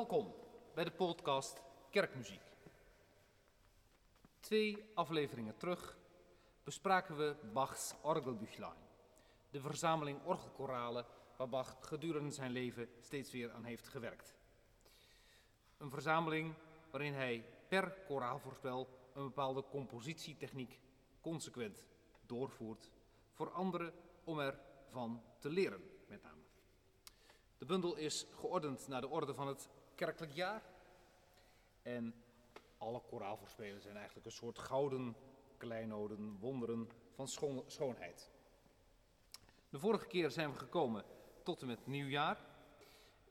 Welkom bij de podcast Kerkmuziek. Twee afleveringen terug bespraken we Bachs Orgelbüchlein, de verzameling orgelkoralen waar Bach gedurende zijn leven steeds weer aan heeft gewerkt. Een verzameling waarin hij per koraalvoorspel een bepaalde compositietechniek consequent doorvoert voor anderen om ervan te leren, met name. De bundel is geordend naar de orde van het kerkelijk jaar. En alle koraalvoorspelen zijn eigenlijk een soort gouden kleinoden, wonderen van schoonheid. De vorige keer zijn we gekomen tot en met nieuwjaar.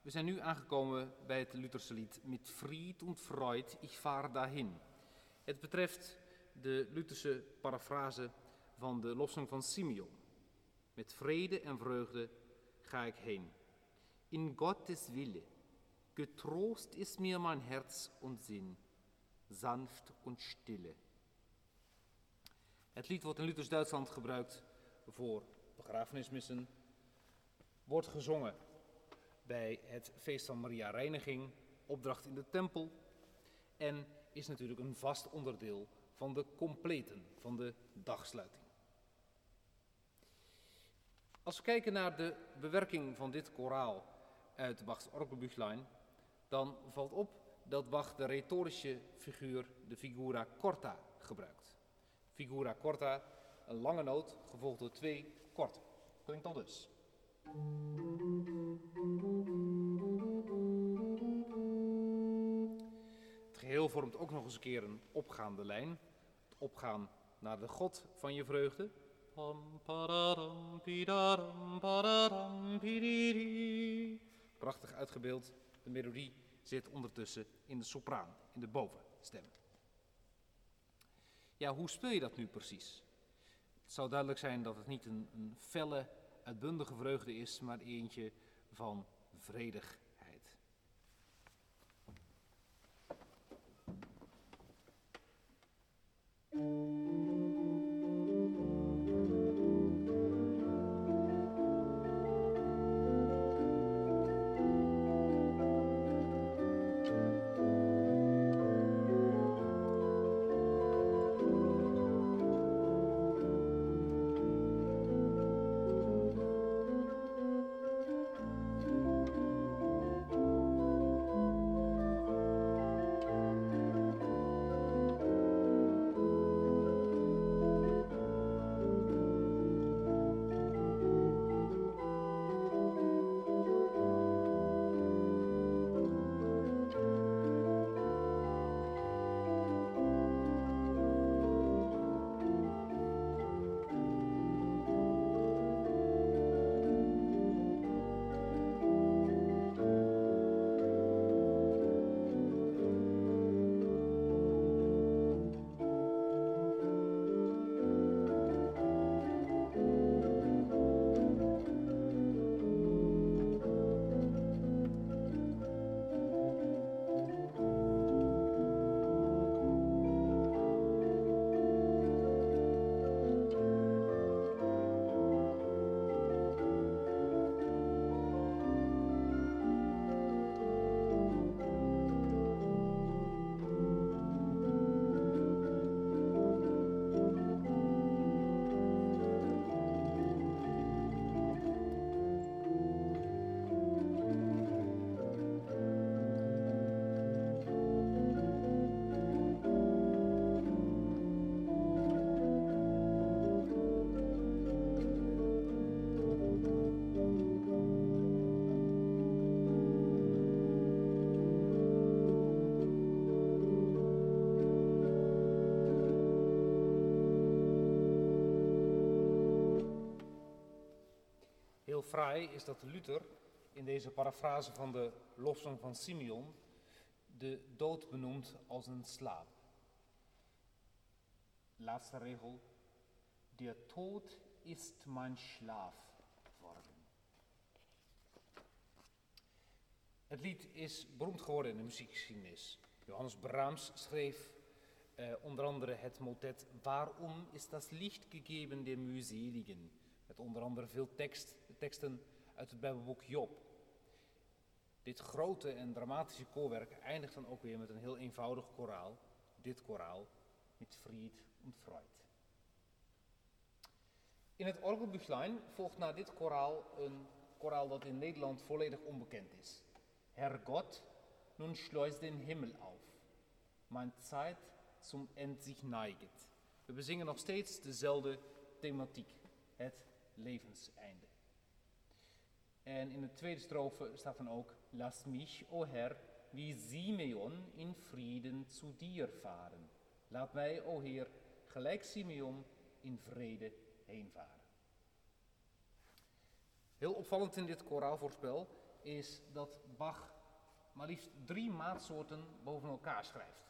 We zijn nu aangekomen bij het Lutherse lied Mit Fried und Freud, ich fahr dahin. Het betreft de Lutherse parafrase van de lossing van Simeon. Met vrede en vreugde ga ik heen. In Gottes Wille. Getrost is mir mein Herz und Sinn, sanft und stille. Het lied wordt in Luthers Duitsland gebruikt voor begrafenismissen, wordt gezongen bij het feest van Maria Reiniging, opdracht in de tempel en is natuurlijk een vast onderdeel van de completen, van de dagsluiting. Als we kijken naar de bewerking van dit koraal uit Bachs Orgelbüchlein, dan valt op dat Bach de retorische figuur, de figura corta, gebruikt. Figura corta, een lange noot, gevolgd door twee korte. Klinkt dan dus. Het geheel vormt ook nog eens een keer een opgaande lijn. Het opgaan naar de God van je vreugde. Prachtig uitgebeeld. De melodie zit ondertussen in de sopraan, in de bovenstem. Ja, hoe speel je dat nu precies? Het zou duidelijk zijn dat het niet een, een felle, uitbundige vreugde is, maar eentje van vredigheid. fraai is dat Luther in deze parafrase van de lofzang van Simeon de dood benoemt als een slaap. Laatste regel. Der Tod ist mein Schlaf worden. Het lied is beroemd geworden in de muziekgeschiedenis. Johannes Brahms schreef eh, onder andere het motet Waarom is das Licht gegeben der mühseligen? Met onder andere veel tekst, teksten uit het Bijbelboek Job. Dit grote en dramatische koorwerk eindigt dan ook weer met een heel eenvoudig koraal. Dit koraal met Fried en Freud. In het Orgelbüchlein volgt na dit koraal een koraal dat in Nederland volledig onbekend is. Herrgott, nun schleus den Himmel auf. Mijn Zeit zum End sich neiget. We bezingen nog steeds dezelfde thematiek, het levenseinde. En in de tweede strofe staat dan ook, Lass mich, o Herr, wie Simeon in Frieden zu dir varen. Laat mij, o Heer, gelijk Simeon in vrede heenvaren. Heel opvallend in dit koraalvoorspel is dat Bach maar liefst drie maatsoorten boven elkaar schrijft.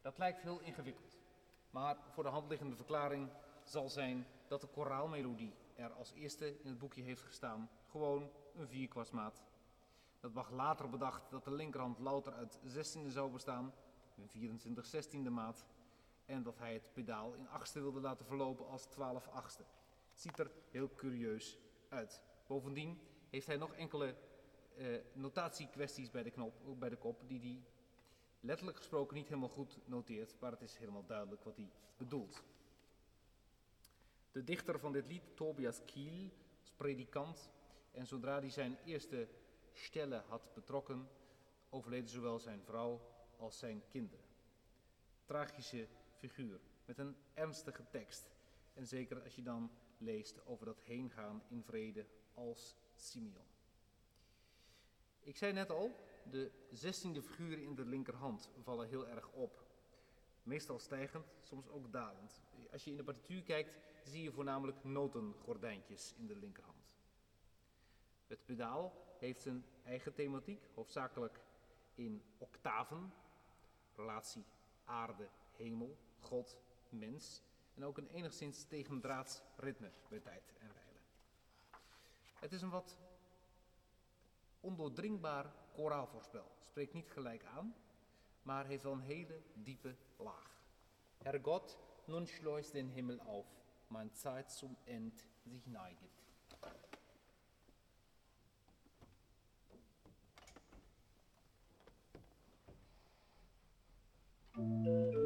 Dat lijkt heel ingewikkeld. Maar voor de hand liggende verklaring zal zijn dat de koraalmelodie er als eerste in het boekje heeft gestaan. Gewoon een vierkwartsmaat. Dat Bach later bedacht dat de linkerhand louter uit 16e zou bestaan, een 24 16e maat. En dat hij het pedaal in achtste wilde laten verlopen als 12 achtste. Ziet er heel curieus uit. Bovendien heeft hij nog enkele uh, notatiekwesties bij de, knop, bij de kop die hij letterlijk gesproken niet helemaal goed noteert, maar het is helemaal duidelijk wat hij bedoelt. De dichter van dit lied, Tobias Kiel, is predikant en zodra hij zijn eerste stelle had betrokken, overleden zowel zijn vrouw als zijn kinderen. Tragische figuur met een ernstige tekst en zeker als je dan leest over dat heengaan in vrede als Simeon. Ik zei net al, de zestiende figuren in de linkerhand vallen heel erg op. Meestal stijgend, soms ook dalend. Als je in de partituur kijkt, zie je voornamelijk notengordijntjes in de linkerhand. Het pedaal heeft een eigen thematiek, hoofdzakelijk in octaven, relatie aarde, hemel, God, mens en ook een enigszins tegendraads ritme bij tijd en wijle. Het is een wat ondoordringbaar koraalvoorspel. Spreekt niet gelijk aan, maar heeft een hele diepe laag. Herrgott, nun schleust den Himmel auf, mein Zeit zum End sich neiget. Musik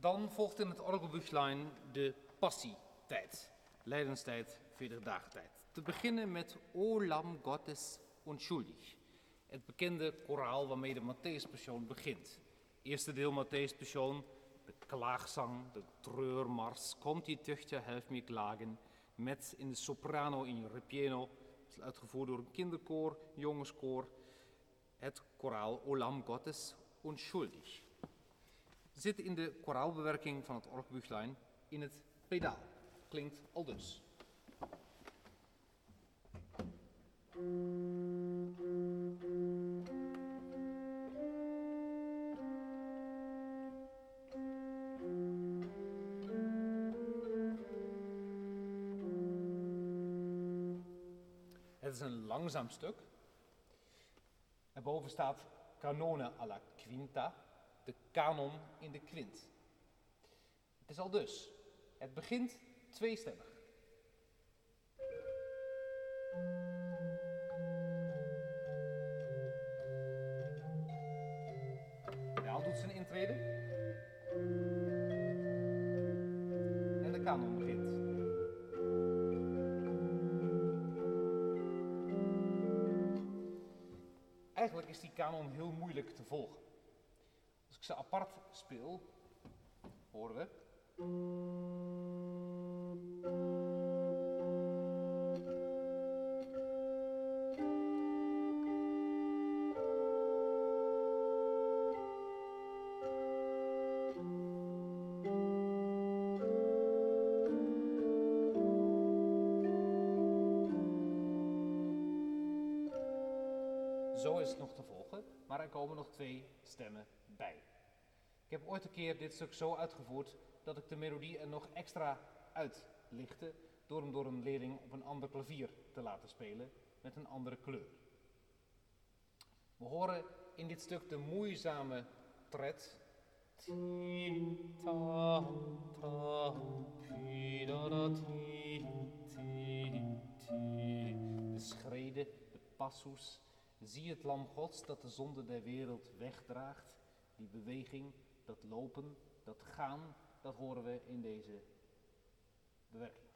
Dan volgt in het orgelbüchlein de passietijd, lijdenstijd, 40 dagen. Te beginnen met O Lam Gottes unschuldig, het bekende koraal waarmee de Matthäus-persoon begint. Eerste deel Matthäus-persoon, de klaagzang, de treurmars, komt die tuchtje, helft me klagen, met in de soprano in ripieno, uitgevoerd door een kinderkoor, jongenskoor, het koraal Olam Gottes unschuldig. Zit in de koraalbewerking van het orgelbüchlein in het pedaal. Klinkt al dus. Het is een langzaam stuk. Erboven staat canone alla quinta, de kanon in de kwint. Het is al dus. Het begint tweestemmig. De doet zijn intrede. En de kanon begint. Eigenlijk is die kanon heel moeilijk te volgen. Ik apart speel, horen we. Zo is het nog te volgen, maar er komen nog twee stemmen. Ik heb ooit een keer dit stuk zo uitgevoerd dat ik de melodie er nog extra uitlichtte door hem door een leerling op een ander klavier te laten spelen met een andere kleur. We horen in dit stuk de moeizame tred. De schreden, de passus. Zie het lam gods dat de zonde der wereld wegdraagt. Die beweging, dat lopen, dat gaan, dat horen we in deze bewerking.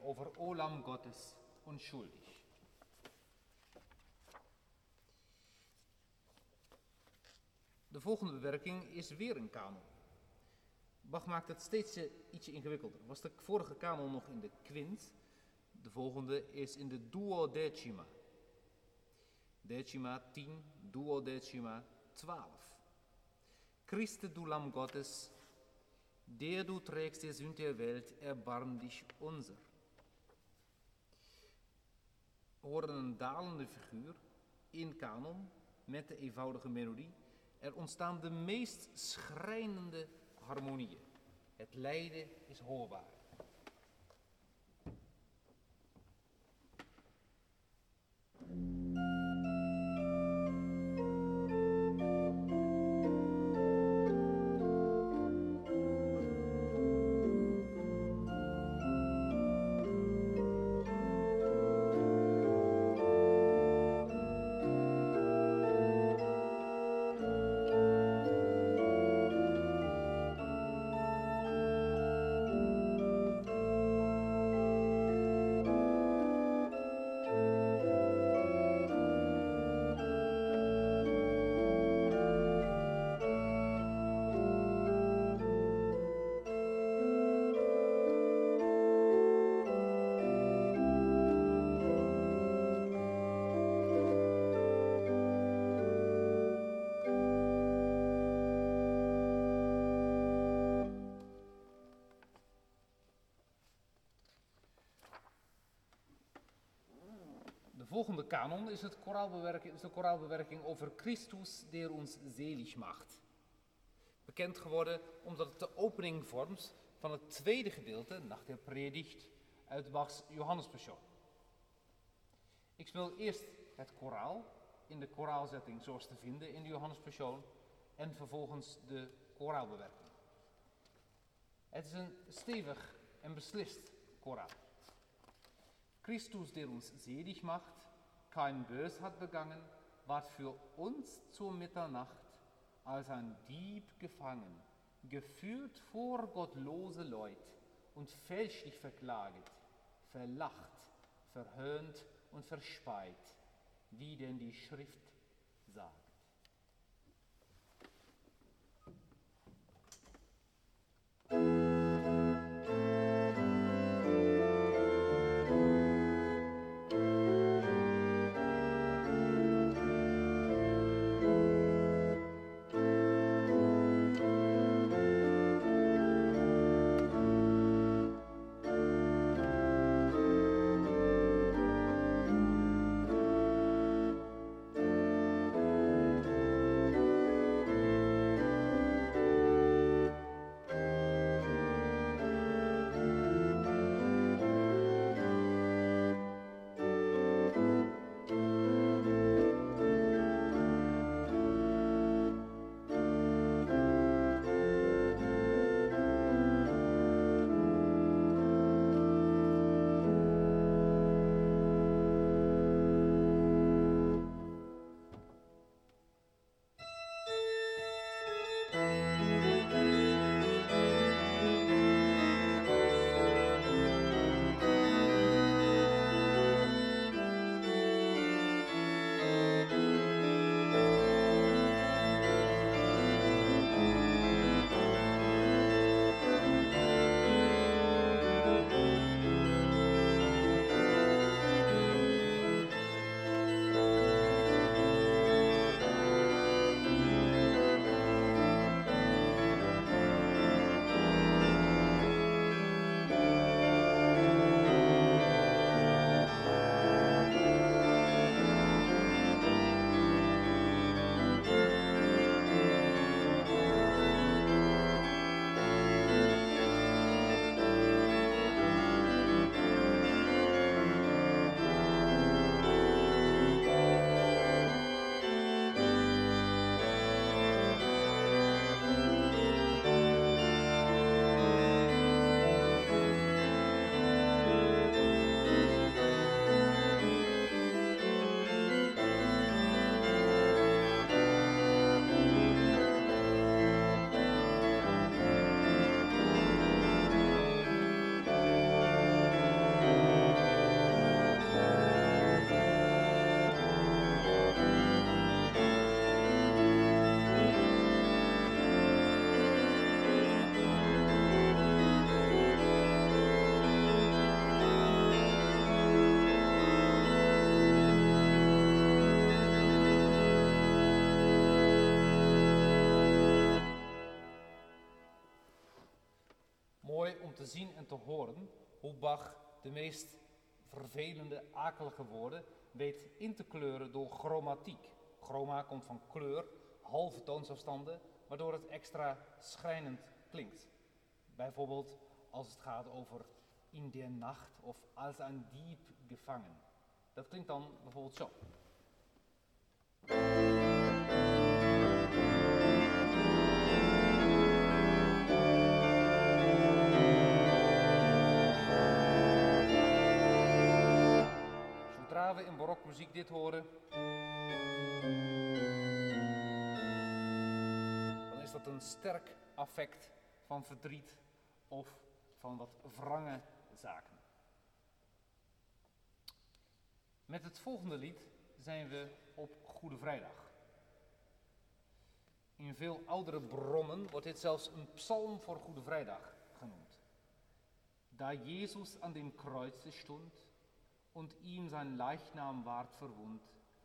Over Olam Gottes onschuldig. De volgende bewerking is weer een kanon. Bach maakt het steeds eh, ietsje ingewikkelder. Was de vorige kanon nog in de kwint, de volgende is in de duodecima. Decima 10, duodecima 12. Christe du Lamm Gottes, der du trägst die Sünde der Welt, erbarm dich unser. We horen een dalende figuur in kanon met de eenvoudige melodie. Er ontstaan de meest schrijnende harmonieën. Het lijden is hoorbaar. Volgende kanon is, het is de koraalbewerking over Christus, der ons zelig macht. Bekend geworden omdat het de opening vormt van het tweede gedeelte, Nacht der Predigt, uit Bachs Johannespassion. Ik speel eerst het koraal in de koraalzetting zoals te vinden in de Johannespassion en vervolgens de koraalbewerking. Het is een stevig en beslist koraal. Christus, der uns selig macht, kein Bös hat begangen, ward für uns zur Mitternacht als ein Dieb gefangen, geführt vor gottlose Leut und fälschlich verklaget, verlacht, verhöhnt und verspeit, wie denn die Schrift sagt. Zien en te horen hoe Bach de meest vervelende, akelige woorden weet in te kleuren door chromatiek. Chroma komt van kleur, halve toonsafstanden, waardoor het extra schrijnend klinkt. Bijvoorbeeld als het gaat over in der Nacht of als een diep gevangen. Dat klinkt dan bijvoorbeeld zo. We in barokmuziek dit horen, dan is dat een sterk affect van verdriet of van wat wrange zaken. Met het volgende lied zijn we op Goede Vrijdag. In veel oudere bronnen wordt dit zelfs een psalm voor Goede Vrijdag genoemd. Da Jezus aan dem Kreuze stond und ihm sein Leichnam ward verwund,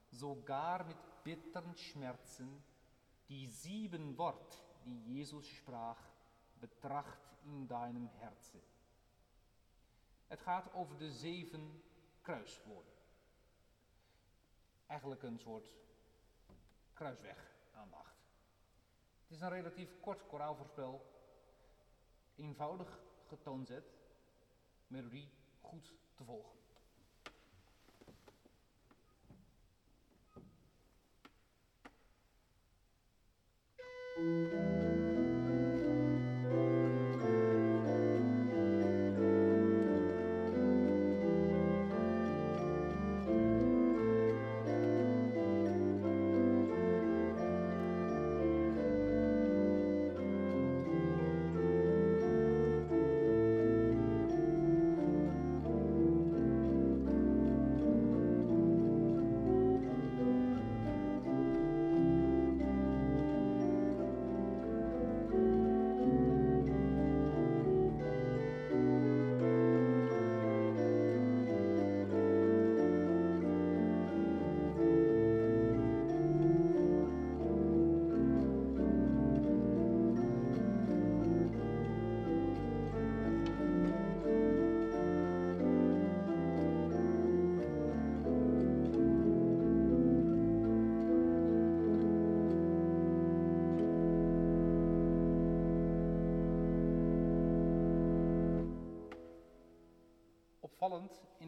sogar mit bitteren Schmerzen, die sieben Wort, die Jesus sprach, betracht in deinem Herzen. Het gaat over de zeven kruiswoorden. Eigenlijk een soort kruisweg aandacht. Het is een relatief kort koraalvoorspel, eenvoudig getoonzet, melodie goed te volgen. Opvallend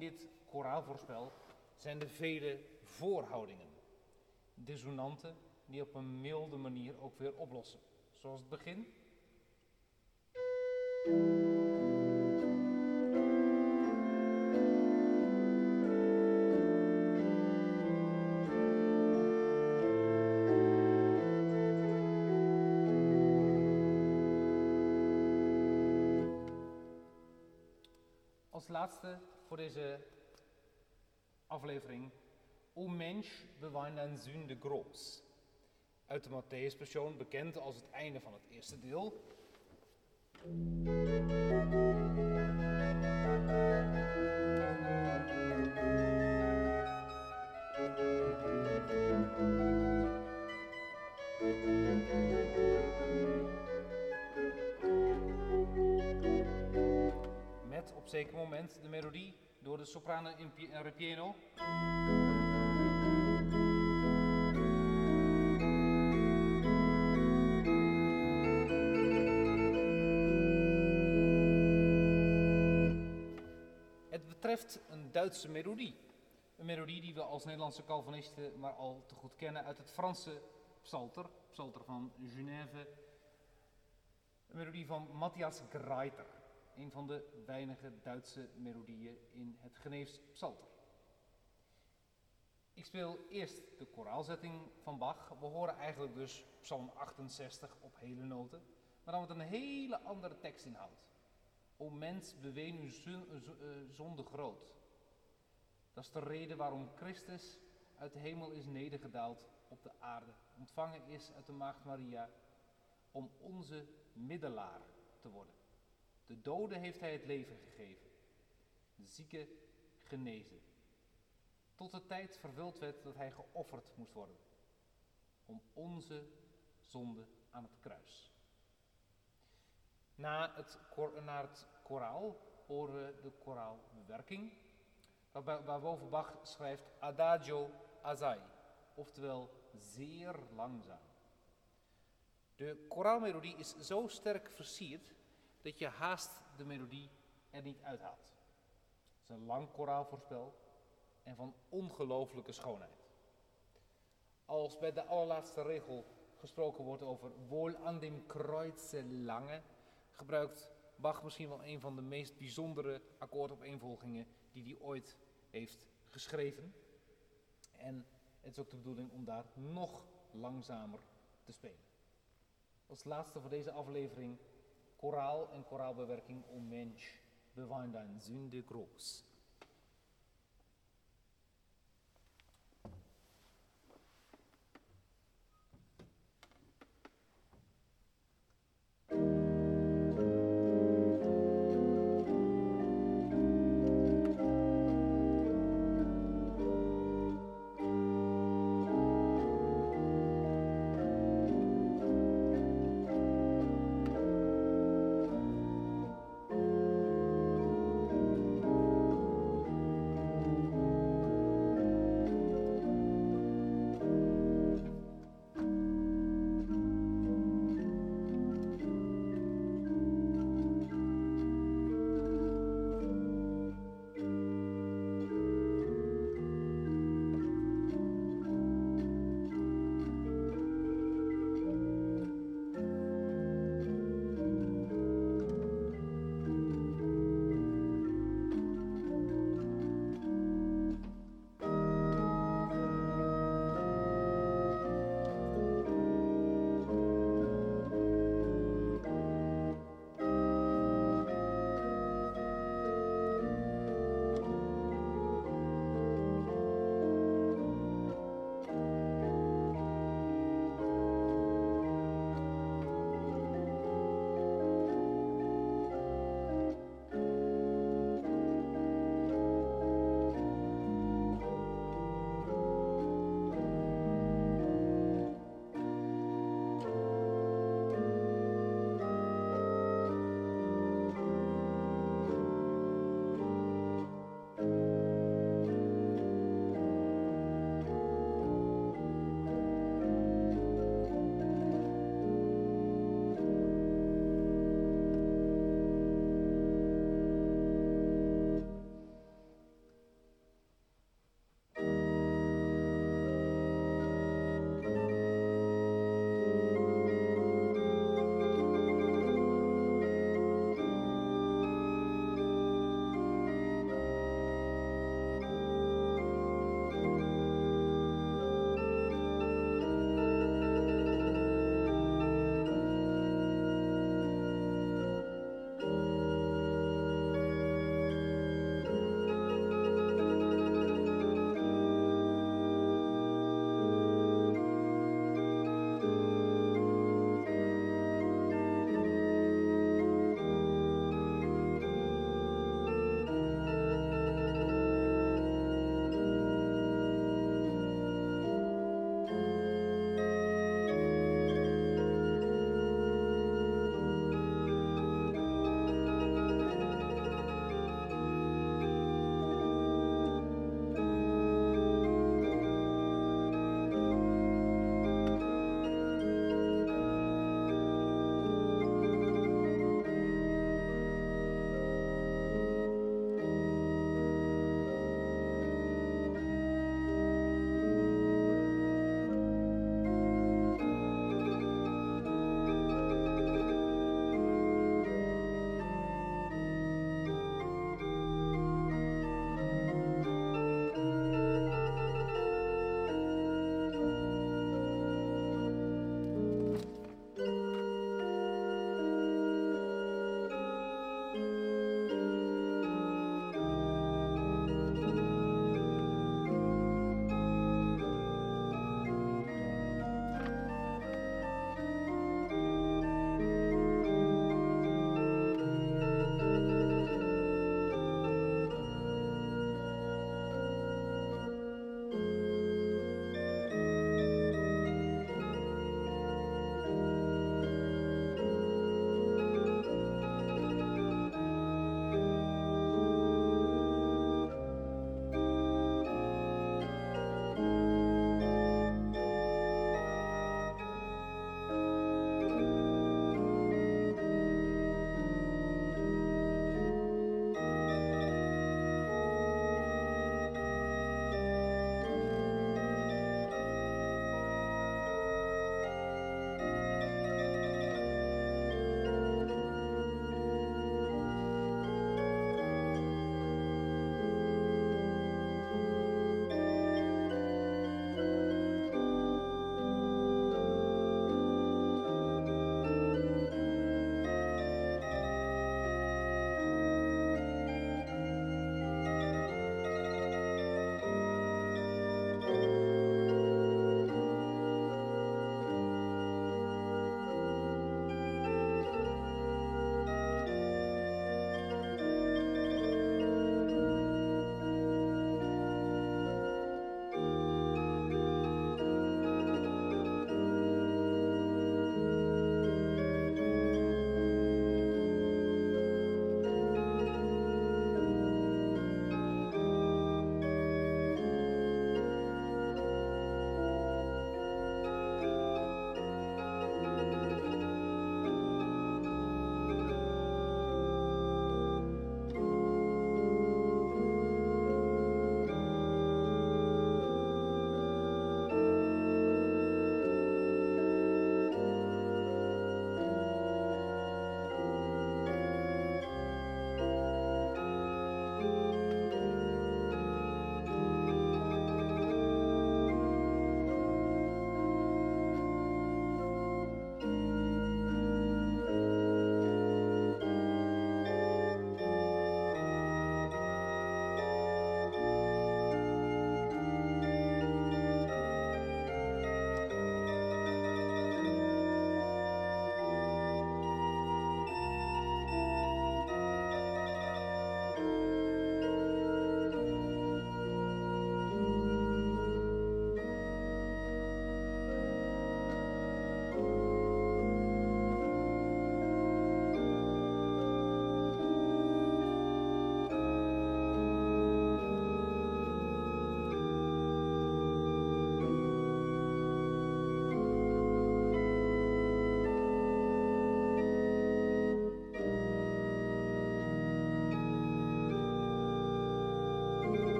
dit koraalvoorspel zijn de vele voorhoudingen. Dissonanten die op een milde manier ook weer oplossen. Zoals het begin. Als laatste voor deze aflevering. O mens, groß. Uit de Matthäus-persoon, bekend als het einde van het eerste deel. Zeker moment de melodie door de soprano en. Het betreft een Duitse melodie. Een melodie die we als Nederlandse Calvinisten maar al te goed kennen uit het Franse psalter, psalter van Genève. Een melodie van Matthias Greiter, een van de weinige Duitse melodieën in het Geneefs psalter. Ik speel eerst de koraalzetting van Bach. We horen eigenlijk dus Psalm 68 op hele noten, maar dan met een hele andere tekstinhoud. O mens, beween uw eh, eh, zonde groot. Dat is de reden waarom Christus uit de hemel is nedergedaald op de aarde, ontvangen is uit de Maagd Maria, om onze middelaar te worden. De doden heeft hij het leven gegeven, de zieken genezen. Tot de tijd vervuld werd dat hij geofferd moest worden, om onze zonde aan het kruis. Na het, naar het koraal horen we de koraalbewerking, waarboven Bach schrijft adagio assai, oftewel zeer langzaam. De koraalmelodie is zo sterk versierd dat je haast de melodie er niet uithaalt. Het is een lang koraalvoorspel en van ongelooflijke schoonheid. Als bij de allerlaatste regel gesproken wordt over wohl an dem Kreuze lange, gebruikt Bach misschien wel een van de meest bijzondere akkoordopeenvolgingen die hij ooit heeft geschreven. En het is ook de bedoeling om daar nog langzamer te spelen. Als laatste voor deze aflevering koraal en koraalbewerking O Mensch, bewaar dein Sünde groß.